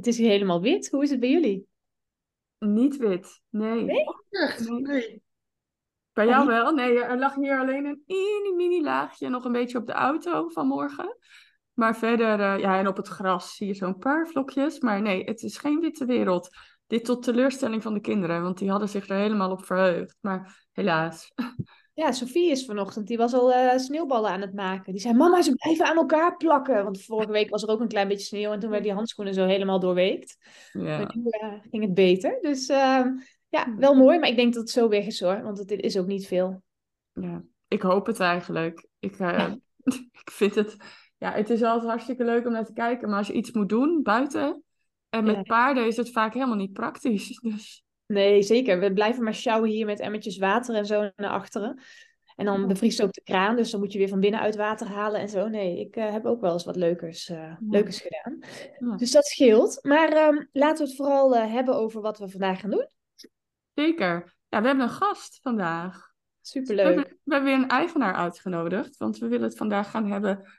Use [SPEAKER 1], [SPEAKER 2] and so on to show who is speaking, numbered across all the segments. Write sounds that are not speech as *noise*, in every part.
[SPEAKER 1] Het is hier helemaal wit. Hoe is het bij jullie?
[SPEAKER 2] Niet wit, nee.
[SPEAKER 1] Nee?
[SPEAKER 3] Echt? Nee.
[SPEAKER 2] Bij jou
[SPEAKER 1] niet-
[SPEAKER 2] wel? Nee, er lag hier alleen een mini, mini laagje nog een beetje op de auto vanmorgen. Maar verder, eh, ja, en op het gras zie je zo'n paar vlokjes. Maar nee, het is geen witte wereld. Dit tot teleurstelling van de kinderen, want die hadden zich er helemaal op verheugd. Maar helaas. *laughs*
[SPEAKER 1] Ja, Sophie is vanochtend, die was al eh, sneeuwballen aan het maken. Die zei, mama, ze blijven aan elkaar plakken. Want vorige week was er ook een klein beetje sneeuw en toen werden die handschoenen zo helemaal doorweekt.
[SPEAKER 2] Ja,
[SPEAKER 1] Maar nu eh, ging het beter. Dus ehm, ja, wel mooi, maar ik denk dat het zo weg is hoor, want het is ook niet veel.
[SPEAKER 2] ja. Ik hoop het eigenlijk. Ik, eh, *laughs* ik vind het, ja, het is altijd hartstikke leuk om naar te kijken. Maar als je iets moet doen buiten, en met
[SPEAKER 1] Ja.
[SPEAKER 2] paarden is het vaak helemaal niet praktisch. *laughs* Dus
[SPEAKER 1] Nee, zeker. We blijven maar sjouwen hier met emmertjes water en zo naar achteren. En dan bevriest ook de kraan, dus dan moet je weer van binnenuit water halen en zo. Nee, ik eh, heb ook wel eens wat leukers, eh, leukers gedaan.
[SPEAKER 2] Ja.
[SPEAKER 1] Dus dat scheelt. Maar ehm, laten we het vooral eh, hebben over wat we vandaag gaan doen.
[SPEAKER 2] zeker. Ja, we hebben een gast vandaag. We
[SPEAKER 1] Superleuk.
[SPEAKER 2] hebben, we hebben weer een eigenaar uitgenodigd, want we willen het vandaag gaan hebben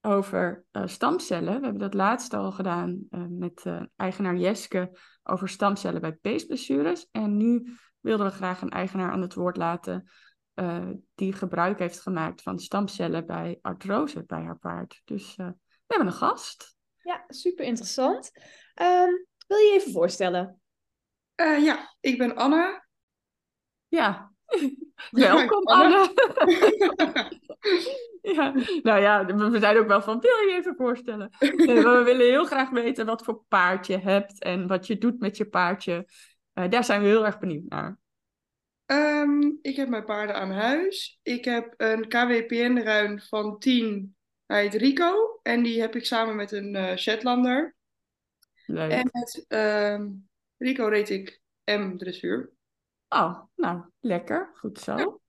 [SPEAKER 2] over eh, stamcellen. We hebben dat laatst al gedaan eh, met eh, eigenaar Jeske over stamcellen bij peesblessures. En nu wilden we graag een eigenaar aan het woord laten eh, die gebruik heeft gemaakt van stamcellen bij artrose bij haar paard. Dus eh, we hebben een gast.
[SPEAKER 1] Ja, super interessant. Ehm, wil je je even voorstellen?
[SPEAKER 3] Eh, ja, ik ben Anna.
[SPEAKER 2] Ja,
[SPEAKER 3] Ja, *laughs*
[SPEAKER 2] welkom
[SPEAKER 3] Anne.
[SPEAKER 2] Anne. *laughs* *laughs* Ja, nou ja, we zijn ook wel van, wil je even voorstellen? *laughs* Nee, maar we willen heel graag weten wat voor paard je hebt en wat je doet met je paardje. Eh, daar zijn we heel erg benieuwd naar.
[SPEAKER 3] Ehm, ik heb mijn paarden aan huis. Ik heb een KWPN-ruin van 10. Hij heet Rico. En die heb ik samen met een eh, Shetlander.
[SPEAKER 2] Leuk.
[SPEAKER 3] En met ehm, Rico reed ik M-dressuur.
[SPEAKER 2] Oh, nou, lekker. Goed zo.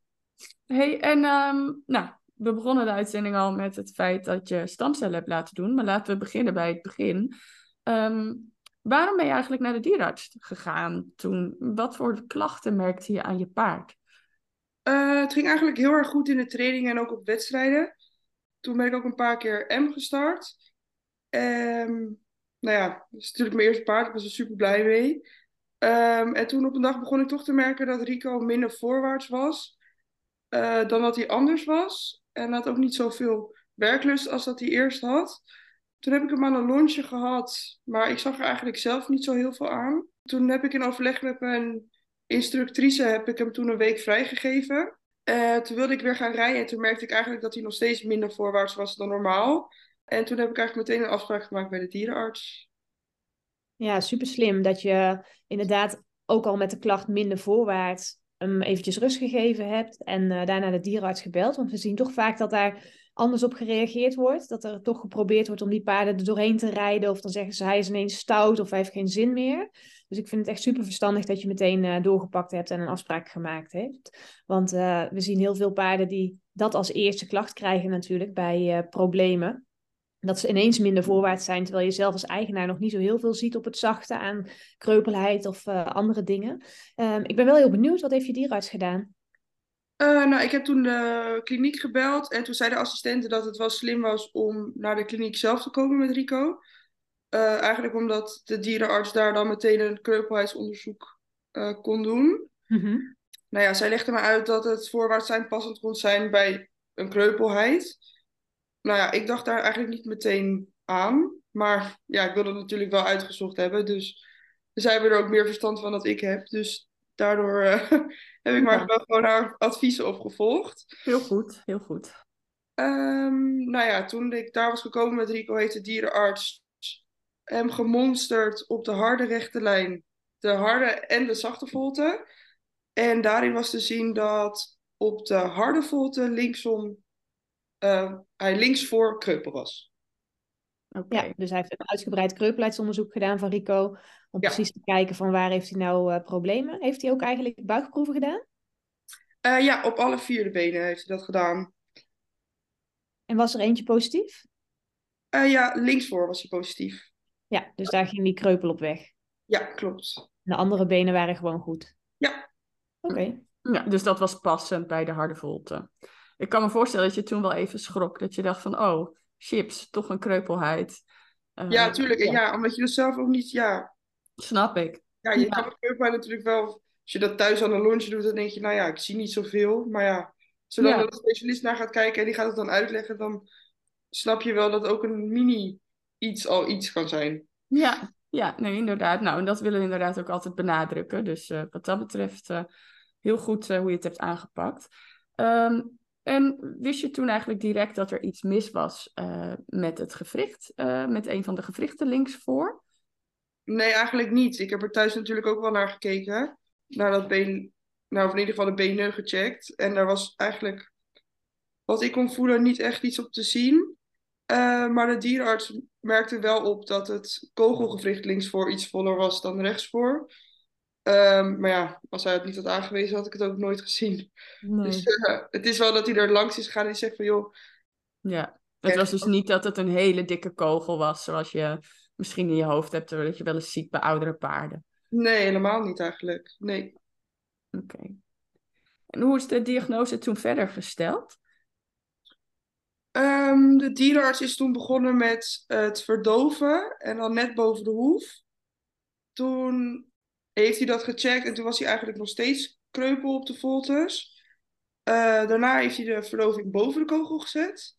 [SPEAKER 2] Hey, en ehm, nou, we begonnen de uitzending al met het feit dat je stamcellen hebt laten doen. Maar laten we beginnen bij het begin. Ehm, waarom ben je eigenlijk naar de dierenarts gegaan toen? Wat voor klachten merkte je aan je paard?
[SPEAKER 3] Eh, het ging eigenlijk heel erg goed in de training en ook op wedstrijden. Toen ben ik ook een paar keer M gestart. Ehm, nou ja, dat is natuurlijk mijn eerste paard. Ik was er super blij mee. Ehm, en toen op een dag begon ik toch te merken dat Rico minder voorwaarts was eh, dan dat hij anders was. En had ook niet zoveel werklust als dat hij eerst had. Toen heb ik hem aan een lunchje gehad, maar ik zag er eigenlijk zelf niet zo heel veel aan. Toen heb ik in overleg met mijn instructrice heb ik hem toen een week vrijgegeven. Eh, toen wilde ik weer gaan rijden en toen merkte ik eigenlijk dat hij nog steeds minder voorwaarts was dan normaal. En toen heb ik eigenlijk meteen een afspraak gemaakt bij de dierenarts.
[SPEAKER 1] Ja, super slim dat je inderdaad ook al met de klacht minder voorwaarts hem eventjes rust gegeven hebt en eh, daarna de dierenarts gebeld. Want we zien toch vaak dat daar anders op gereageerd wordt. Dat er toch geprobeerd wordt om die paarden er doorheen te rijden. Of dan zeggen ze hij is ineens stout of hij heeft geen zin meer. Dus ik vind het echt super verstandig dat je meteen eh, doorgepakt hebt en een afspraak gemaakt hebt. Want eh, we zien heel veel paarden die dat als eerste klacht krijgen natuurlijk bij problemen. Dat ze ineens minder voorwaarts zijn, terwijl je zelf als eigenaar nog niet zo heel veel ziet op het zachte aan kreupelheid of eh, andere dingen. Ehm, ik ben wel heel benieuwd, wat heeft je dierenarts gedaan?
[SPEAKER 3] Eh, nou, ik heb toen de kliniek gebeld en toen zei de assistente dat het wel slim was om naar de kliniek zelf te komen met Rico. Eh, eigenlijk omdat de dierenarts daar dan meteen een kreupelheidsonderzoek kon doen. Nou ja, zij legde me uit dat het voorwaarts zijn passend kon zijn bij een kreupelheid. Nou ja, ik dacht daar eigenlijk niet meteen aan. Maar ja, ik wilde het natuurlijk wel uitgezocht hebben. Dus zij hebben er ook meer verstand van dan ik heb. Dus daardoor eh, *laughs* heb ik maar
[SPEAKER 1] Ja.
[SPEAKER 3] gewoon haar adviezen opgevolgd.
[SPEAKER 2] Heel goed, heel goed.
[SPEAKER 3] Ehm, nou ja, toen ik daar was gekomen met Rico, heeft de dierenarts hem gemonsterd op de harde rechte lijn, de harde en de zachte volte. En daarin was te zien dat op de harde volte linksom eh, hij links voor kreupel was.
[SPEAKER 2] Oké.
[SPEAKER 1] Ja, dus hij heeft een uitgebreid kreupelheidsonderzoek gedaan van Rico. Om
[SPEAKER 3] Ja.
[SPEAKER 1] precies te kijken van waar heeft hij nou eh, problemen. Heeft hij ook eigenlijk buikproeven gedaan?
[SPEAKER 3] Eh, ja, op alle vier de benen heeft hij dat gedaan.
[SPEAKER 1] En was er eentje positief?
[SPEAKER 3] Eh, ja, linksvoor was hij positief.
[SPEAKER 1] Ja, dus daar ging die kreupel op weg.
[SPEAKER 3] Ja, klopt.
[SPEAKER 1] De andere benen waren gewoon goed.
[SPEAKER 3] Ja.
[SPEAKER 1] Oké.
[SPEAKER 2] Ja, dus dat was passend bij de harde volte. Ik kan me voorstellen dat je toen wel even schrok. Dat je dacht van, oh, chips, toch een kreupelheid. Eh,
[SPEAKER 3] Ja, tuurlijk. En
[SPEAKER 1] ja.
[SPEAKER 3] ja, omdat je dat zelf ook niet... Ja,
[SPEAKER 2] Snap ik.
[SPEAKER 3] ja je
[SPEAKER 2] Ja.
[SPEAKER 3] kan het kreupelheid natuurlijk wel... Als je dat thuis aan een lunch doet, dan denk je... Nou ja, ik zie niet zoveel. Maar ja, zodat
[SPEAKER 2] Ja.
[SPEAKER 3] er een specialist naar gaat kijken en die gaat het dan uitleggen... Dan snap je wel dat ook een mini iets al iets kan zijn.
[SPEAKER 2] Ja, ja, nee, inderdaad. Nou, en dat willen we inderdaad ook altijd benadrukken. Dus eh, wat dat betreft eh, heel goed hoe je het hebt aangepakt. Ehm, en wist je toen eigenlijk direct dat er iets mis was eh, met het gewricht, eh, met een van de gewrichten linksvoor?
[SPEAKER 3] Nee, eigenlijk niet. Ik heb er thuis natuurlijk ook wel naar gekeken. Naar dat been, nou, of in ieder geval de benen gecheckt. En daar was eigenlijk, wat ik kon voelen, niet echt iets op te zien. Eh, maar de dierenarts merkte wel op dat het kogelgewricht linksvoor iets voller was dan rechtsvoor. Ehm, maar ja, als hij het niet had aangewezen, had ik het ook nooit gezien. Dus eh, het is wel dat hij er langs is gegaan en zegt van, joh,
[SPEAKER 2] Ja, het was dus niet dat het een hele dikke kogel was, zoals je misschien in je hoofd hebt, dat je wel eens ziet bij oudere paarden.
[SPEAKER 3] nee, helemaal niet eigenlijk. Nee.
[SPEAKER 2] Oké. En hoe is de diagnose toen verder gesteld?
[SPEAKER 3] Ehm, de dierenarts is toen begonnen met het verdoven en dan net boven de hoef. Toen heeft hij dat gecheckt en toen was hij eigenlijk nog steeds kreupel op de voltes. Eh, daarna heeft hij de verdoving boven de kogel gezet.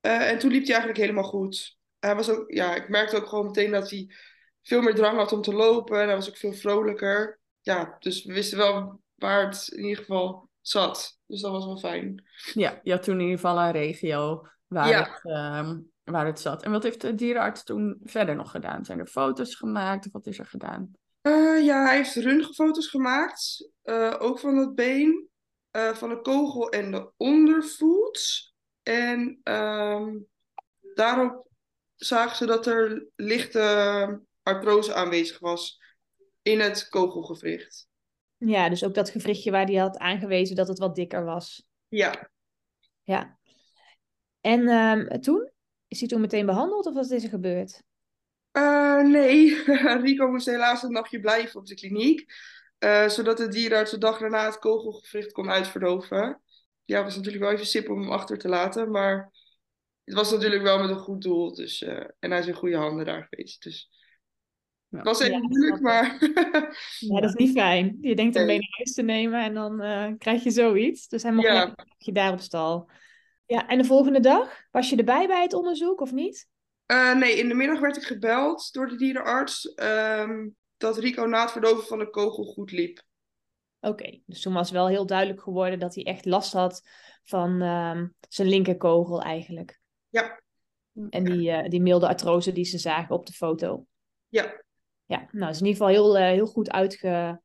[SPEAKER 3] Eh, en toen liep hij eigenlijk helemaal goed. Hij was ook, ja, ik merkte ook gewoon meteen dat hij veel meer drang had om te lopen. En hij was ook veel vrolijker. Ja, dus we wisten wel waar het in ieder geval zat. Dus dat was wel fijn.
[SPEAKER 2] Ja, je had toen in ieder geval een regio waar,
[SPEAKER 3] Ja.
[SPEAKER 2] het, ehm, waar het zat. En wat heeft de dierenarts toen verder nog gedaan? Zijn er foto's gemaakt of wat is er gedaan?
[SPEAKER 3] Eh, ja, hij heeft röntgenfoto's gemaakt. eh, ook van het been, eh, van de kogel en de ondervoet. En ehm, daarop zagen ze dat er lichte artrose aanwezig was in het kogelgewricht.
[SPEAKER 1] Ja, dus ook dat gewrichtje waar hij had aangewezen dat het wat dikker was.
[SPEAKER 3] Ja,
[SPEAKER 1] Ja. En ehm, toen? Is hij toen meteen behandeld of wat is er gebeurd?
[SPEAKER 3] Eh, nee, *laughs* Rico moest helaas een nachtje blijven op de kliniek. eh, zodat de dierenarts de dag daarna het kogelgewricht kon uitverdoven. Ja, het was natuurlijk wel even sip om hem achter te laten. Maar het was natuurlijk wel met een goed doel. Dus, eh, en hij is in goede handen daar geweest. Dus
[SPEAKER 2] Ja.
[SPEAKER 3] het was even
[SPEAKER 1] Ja,
[SPEAKER 3] moeilijk, maar... *laughs*
[SPEAKER 1] Ja, dat is niet fijn. Je denkt om mee naar huis te nemen en dan eh, krijg je zoiets. Dus hij mocht
[SPEAKER 3] Ja.
[SPEAKER 1] dagje daar op stal. Ja, en de volgende dag? Was je erbij bij het onderzoek of niet?
[SPEAKER 3] Eh, nee, in de middag werd ik gebeld door de dierenarts. ehm, dat Rico na het verdoven van de kogel goed liep.
[SPEAKER 1] Oké, dus toen was wel heel duidelijk geworden dat hij echt last had van ehm, zijn linkerkogel eigenlijk.
[SPEAKER 3] Ja.
[SPEAKER 1] En die, eh, die milde artrose die ze zagen op de foto.
[SPEAKER 3] Ja.
[SPEAKER 1] Ja, nou, is in ieder geval heel, eh, heel goed uitge...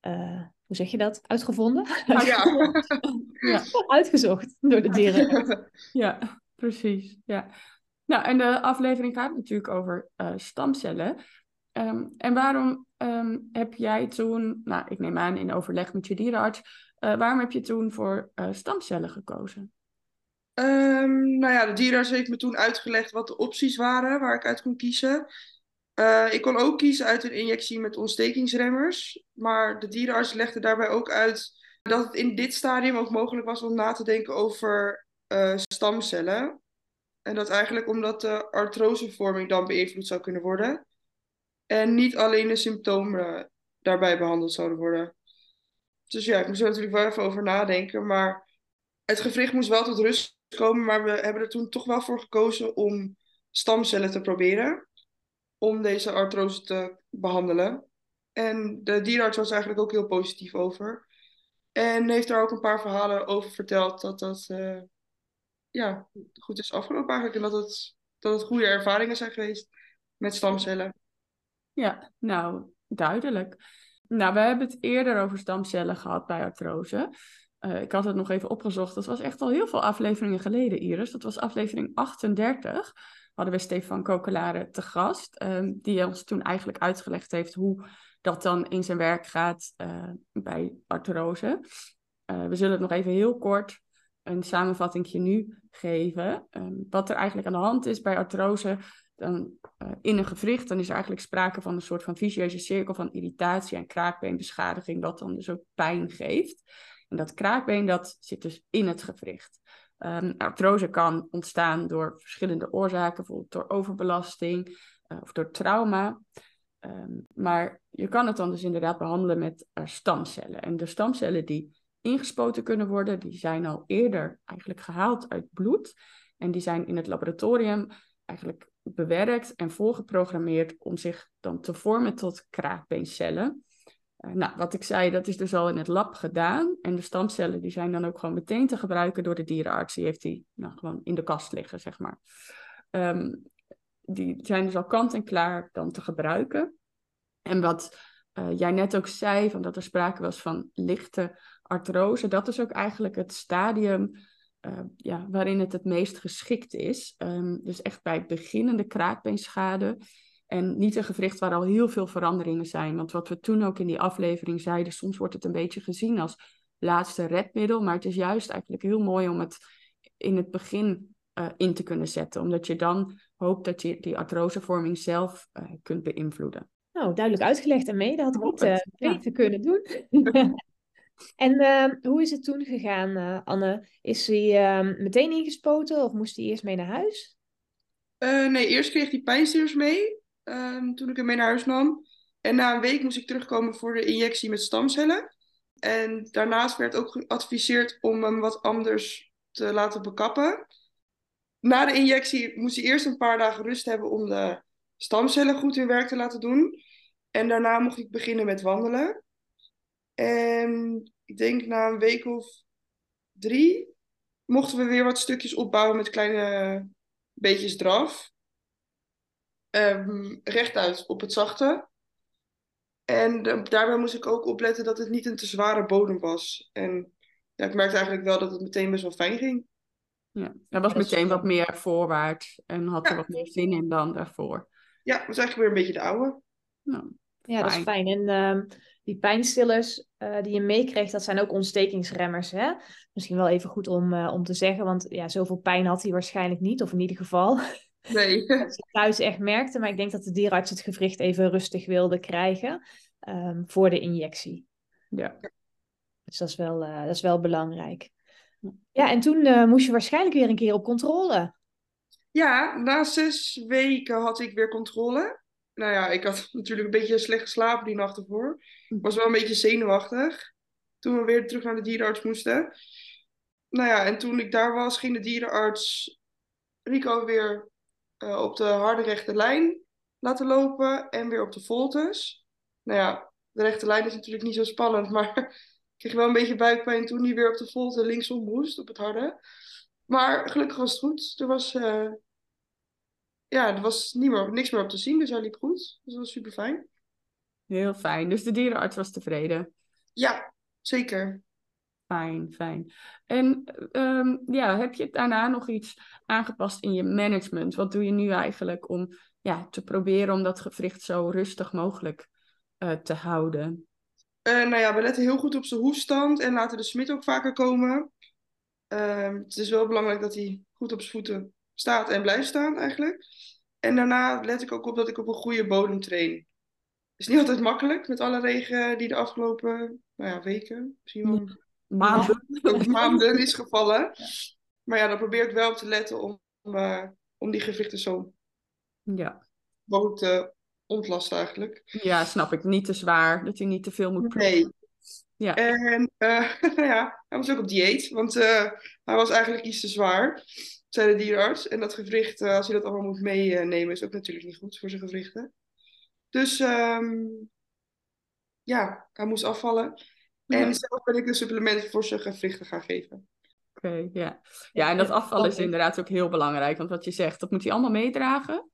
[SPEAKER 1] eh, hoe zeg je dat? Uitgevonden?
[SPEAKER 3] Ah, ja. *laughs*
[SPEAKER 2] Ja,
[SPEAKER 1] Uitgezocht door de dieren. *laughs*
[SPEAKER 2] ja, precies. Ja. Nou, en de aflevering gaat natuurlijk over eh, stamcellen. Ehm, en waarom ehm, heb jij toen, nou, ik neem aan in overleg met je dierenarts, eh, waarom heb je toen voor eh, stamcellen gekozen?
[SPEAKER 3] Ehm, nou ja, de dierenarts heeft me toen uitgelegd wat de opties waren waar ik uit kon kiezen. Ik kon ook kiezen uit een injectie met ontstekingsremmers. Maar de dierenarts legde daarbij ook uit dat het in dit stadium ook mogelijk was om na te denken over stamcellen. En dat eigenlijk omdat de artrosevorming dan beïnvloed zou kunnen worden. En niet alleen de symptomen daarbij behandeld zouden worden. Dus ja, ik moest er natuurlijk wel even over nadenken. Maar het gewricht moest wel tot rust komen. Maar we hebben er toen toch wel voor gekozen om stamcellen te proberen. Om deze artrose te behandelen. En de dierenarts was eigenlijk ook heel positief over. En heeft daar ook een paar verhalen over verteld dat dat eh, ja, goed is afgelopen eigenlijk. En dat het, dat het goede ervaringen zijn geweest met stamcellen.
[SPEAKER 2] Ja, nou, duidelijk. Nou, we hebben het eerder over stamcellen gehad bij artrose. Eh, ik had het nog even opgezocht. Dat was echt al heel veel afleveringen geleden, Iris. Dat was aflevering 38. hadden we Stefan Kokelare te gast, ehm, die ons toen eigenlijk uitgelegd heeft hoe dat dan in zijn werk gaat uh, bij artrose. Uh, we zullen het nog even heel kort een samenvatting nu geven. Ehm, wat er eigenlijk aan de hand is bij artrose dan, uh, in een gewricht, dan is er eigenlijk sprake van een soort van vicieuze cirkel van irritatie en kraakbeenbeschadiging, wat dan dus ook pijn geeft. En dat kraakbeen dat zit dus in het gewricht. Um, artrose kan ontstaan door verschillende oorzaken, bijvoorbeeld door overbelasting uh, of door trauma. Um, maar je kan het dan dus inderdaad behandelen met uh, stamcellen. En de stamcellen die ingespoten kunnen worden, die zijn al eerder eigenlijk gehaald uit bloed. En die zijn in het laboratorium eigenlijk bewerkt en voorgeprogrammeerd om zich dan te vormen tot kraakbeencellen. Uh, nou, wat ik zei, dat is dus al in het lab gedaan. En de stamcellen die zijn dan ook gewoon meteen te gebruiken door de dierenarts. Die heeft die nou, gewoon in de kast liggen, zeg maar. Um, die zijn dus al kant en klaar dan te gebruiken. En wat uh, jij net ook zei, van dat er sprake was van lichte artrose, dat is ook eigenlijk het stadium uh, ja, waarin het het meest geschikt is. Um, dus echt bij beginnende kraakbeenschade. En niet een gewricht waar al heel veel veranderingen zijn. Want wat we toen ook in die aflevering zeiden, soms wordt het een beetje gezien als laatste redmiddel. Maar het is juist eigenlijk heel mooi om het in het begin uh, in te kunnen zetten. Omdat je dan hoopt dat je die artrosevorming zelf uh, kunt beïnvloeden.
[SPEAKER 1] Nou, duidelijk uitgelegd en mee. Dat had ik niet uh, beter ja. kunnen doen. *laughs* en uh, hoe is het toen gegaan, uh, Anne? Is hij uh, meteen ingespoten of moest hij eerst mee naar huis?
[SPEAKER 3] nee, eerst kreeg hij pijnstillers mee um, toen ik hem mee naar huis nam. En na een week moest ik terugkomen voor de injectie met stamcellen. En daarnaast werd ook geadviseerd om hem wat anders te laten bekappen. Na de injectie moest hij eerst een paar dagen rust hebben om de stamcellen goed hun werk te laten doen. En daarna mocht ik beginnen met wandelen. En ik denk na een week of drie mochten we weer wat stukjes opbouwen met kleine beetjes draf. Um, rechtuit op het zachte. En uh, daarbij moest ik ook opletten dat het niet een te zware bodem was. En ja, ik merkte eigenlijk wel dat het meteen best wel fijn ging.
[SPEAKER 2] Ja, dat was meteen wat meer voorwaarts en had ja. er wat meer zin in dan daarvoor.
[SPEAKER 3] Ja, dat was eigenlijk weer een beetje de oude.
[SPEAKER 1] Nou, ja, dat is fijn. En uh, die pijnstillers uh, die je meekreeg, dat zijn ook ontstekingsremmers. Hè? Misschien wel even goed om, uh, om te zeggen, want ja, zoveel pijn had hij waarschijnlijk niet, of in ieder geval. *laughs*
[SPEAKER 3] Nee.
[SPEAKER 1] dat ze thuis echt merkte, maar ik denk dat de dierenarts het gewricht even rustig wilde krijgen um, voor de injectie.
[SPEAKER 2] Ja.
[SPEAKER 1] Dus dat is wel, dat is wel belangrijk. Ja, en toen moest je waarschijnlijk weer een keer op controle.
[SPEAKER 3] Ja, na zes weken had ik weer controle. Nou ja, ik had natuurlijk een beetje slecht geslapen die nacht ervoor. Ik was wel een beetje zenuwachtig. Toen we weer terug naar de dierenarts moesten. Nou ja, en toen ik daar was, ging de dierenarts Rico weer uh, op de harde rechte lijn laten lopen. En weer op de voltes. Nou ja, de rechte lijn is natuurlijk niet zo spannend. *laughs* Maar ik kreeg wel een beetje buikpijn toen hij weer op de volte linksom moest, op het harde. Maar gelukkig was het goed. Er was... Uh, ja, er was niet meer, niks meer op te zien, dus hij liep goed. Dus dat was super fijn.
[SPEAKER 2] Heel fijn. Dus de dierenarts was tevreden?
[SPEAKER 3] Ja, zeker.
[SPEAKER 2] Fijn, fijn. En um, ja, heb je daarna nog iets aangepast in je management? Wat doe je nu eigenlijk om ja, te proberen om dat gewricht zo rustig mogelijk uh, te houden?
[SPEAKER 3] Uh, nou ja, we letten heel goed op zijn hoefstand en laten de smid ook vaker komen. Uh, het is wel belangrijk dat hij goed op zijn voeten staat en blijft staan eigenlijk. En daarna let ik ook op dat ik op een goede bodem train. Het is niet altijd makkelijk met alle regen die de afgelopen nou ja, weken, misschien wel
[SPEAKER 2] maanden,
[SPEAKER 3] maanden is gevallen. *laughs* Maar ja, dan probeer ik wel op te letten om, uh, om die gewrichten zo
[SPEAKER 2] ja.
[SPEAKER 3] mogelijk te ontlasten eigenlijk.
[SPEAKER 2] Ja, snap ik. Niet te zwaar, dat hij niet te veel moet
[SPEAKER 3] proeven. Nee. Ja. En uh, *laughs* ja, hij was ook op dieet, want uh, hij was eigenlijk iets te zwaar zei de dierenarts. En dat gewricht, uh, als hij dat allemaal moet meenemen, is ook natuurlijk niet goed voor zijn gewrichten. Dus um, ja, hij moest afvallen. Ja. En zelf ben ik een supplement voor zijn gewrichten gaan geven.
[SPEAKER 2] Oké, okay, ja. Ja, en dat afvallen is inderdaad ook heel belangrijk. Want wat je zegt, dat moet hij allemaal meedragen.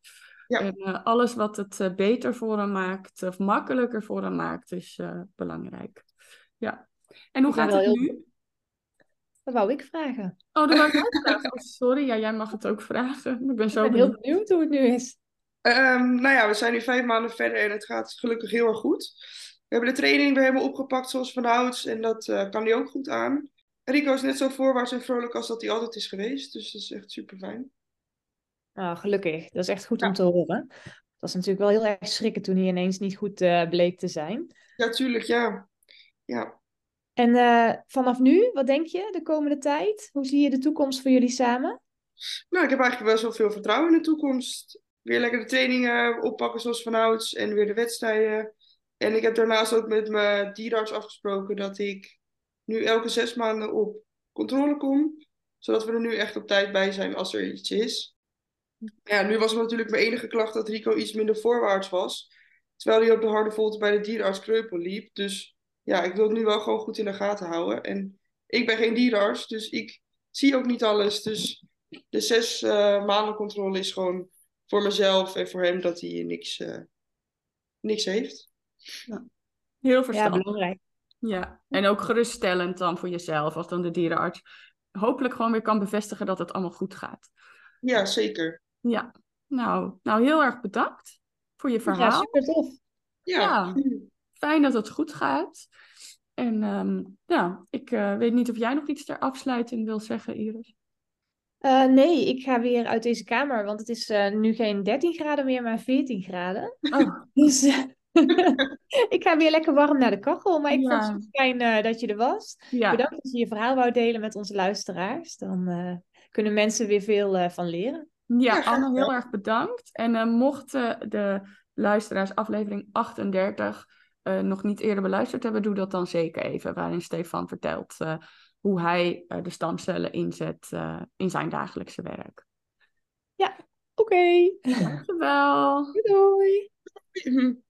[SPEAKER 3] Ja.
[SPEAKER 2] En uh, alles wat het uh, beter voor hem maakt, of makkelijker voor hem maakt, is belangrijk. Ja. En hoe gaat het nu?
[SPEAKER 1] Dat wou ik vragen.
[SPEAKER 2] Oh, dat wou ik ook vragen. Oh, sorry, ja, jij mag het ook vragen. Ik ben zo
[SPEAKER 1] Ik ben heel
[SPEAKER 2] benieuwd.
[SPEAKER 1] benieuwd hoe het nu is.
[SPEAKER 3] Ehm, nou ja, we zijn nu vijf maanden verder en het gaat gelukkig heel erg goed. We hebben de training weer helemaal opgepakt zoals vanouds en dat eh, kan hij ook goed aan. Rico is net zo voorwaarts en vrolijk als dat hij altijd is geweest, dus dat is echt super fijn.
[SPEAKER 1] Nou, gelukkig. Dat is echt goed
[SPEAKER 3] Ja.
[SPEAKER 1] om te horen. Dat was natuurlijk wel heel erg schrikken toen hij ineens niet goed eh, bleek te zijn.
[SPEAKER 3] Ja, tuurlijk, ja. Ja.
[SPEAKER 1] En eh, vanaf nu, wat denk je de komende tijd? Hoe zie je de toekomst voor jullie samen?
[SPEAKER 3] Nou, ik heb eigenlijk best wel veel vertrouwen in de toekomst. Weer lekker de trainingen oppakken zoals vanouds en weer de wedstrijden. En ik heb daarnaast ook met mijn dierenarts afgesproken dat ik nu elke zes maanden op controle kom. Zodat we er nu echt op tijd bij zijn als er iets is. Ja, nu was natuurlijk mijn enige klacht dat Rico iets minder voorwaarts was. Terwijl hij op de harde volte bij de dierenarts kreupel liep. Dus ja, ik wil het nu wel gewoon goed in de gaten houden. En ik ben geen dierenarts, dus ik zie ook niet alles. Dus de zes eh, maanden controle is gewoon voor mezelf en voor hem dat hij niks, eh, niks heeft.
[SPEAKER 2] Heel
[SPEAKER 1] Ja,
[SPEAKER 2] verstandig.
[SPEAKER 1] belangrijk.
[SPEAKER 2] Ja, en ook geruststellend dan voor jezelf, als dan de dierenarts hopelijk gewoon weer kan bevestigen dat het allemaal goed gaat.
[SPEAKER 3] Ja, zeker.
[SPEAKER 2] Ja, nou, nou heel erg bedankt voor je
[SPEAKER 1] Ja,
[SPEAKER 2] verhaal.
[SPEAKER 1] super tof.
[SPEAKER 3] Ja.
[SPEAKER 2] Ja. *laughs* Fijn dat het goed gaat. En ehm, ja, ik eh, weet niet of jij nog iets ter afsluiting wil zeggen, Iris.
[SPEAKER 1] Eh, nee, ik ga weer uit deze kamer, want het is eh, nu geen 13 graden meer, maar 14 graden.
[SPEAKER 2] Oh, *laughs*
[SPEAKER 1] Dus *laughs* ik ga weer lekker warm naar de kachel. Maar ik vond het fijn dat je er was.
[SPEAKER 2] ja.
[SPEAKER 1] Bedankt dat je je verhaal wou delen met onze luisteraars. Dan kunnen mensen weer veel van leren.
[SPEAKER 2] Ja, Anne, heel erg bedankt. En mochten de luisteraars aflevering 38 eh, nog niet eerder beluisterd hebben, doe dat dan zeker even. Waarin Stefan vertelt eh, hoe hij eh, de stamcellen inzet eh, in zijn dagelijkse werk.
[SPEAKER 1] Oké,
[SPEAKER 2] Dankjewel.
[SPEAKER 1] doei. *clears throat*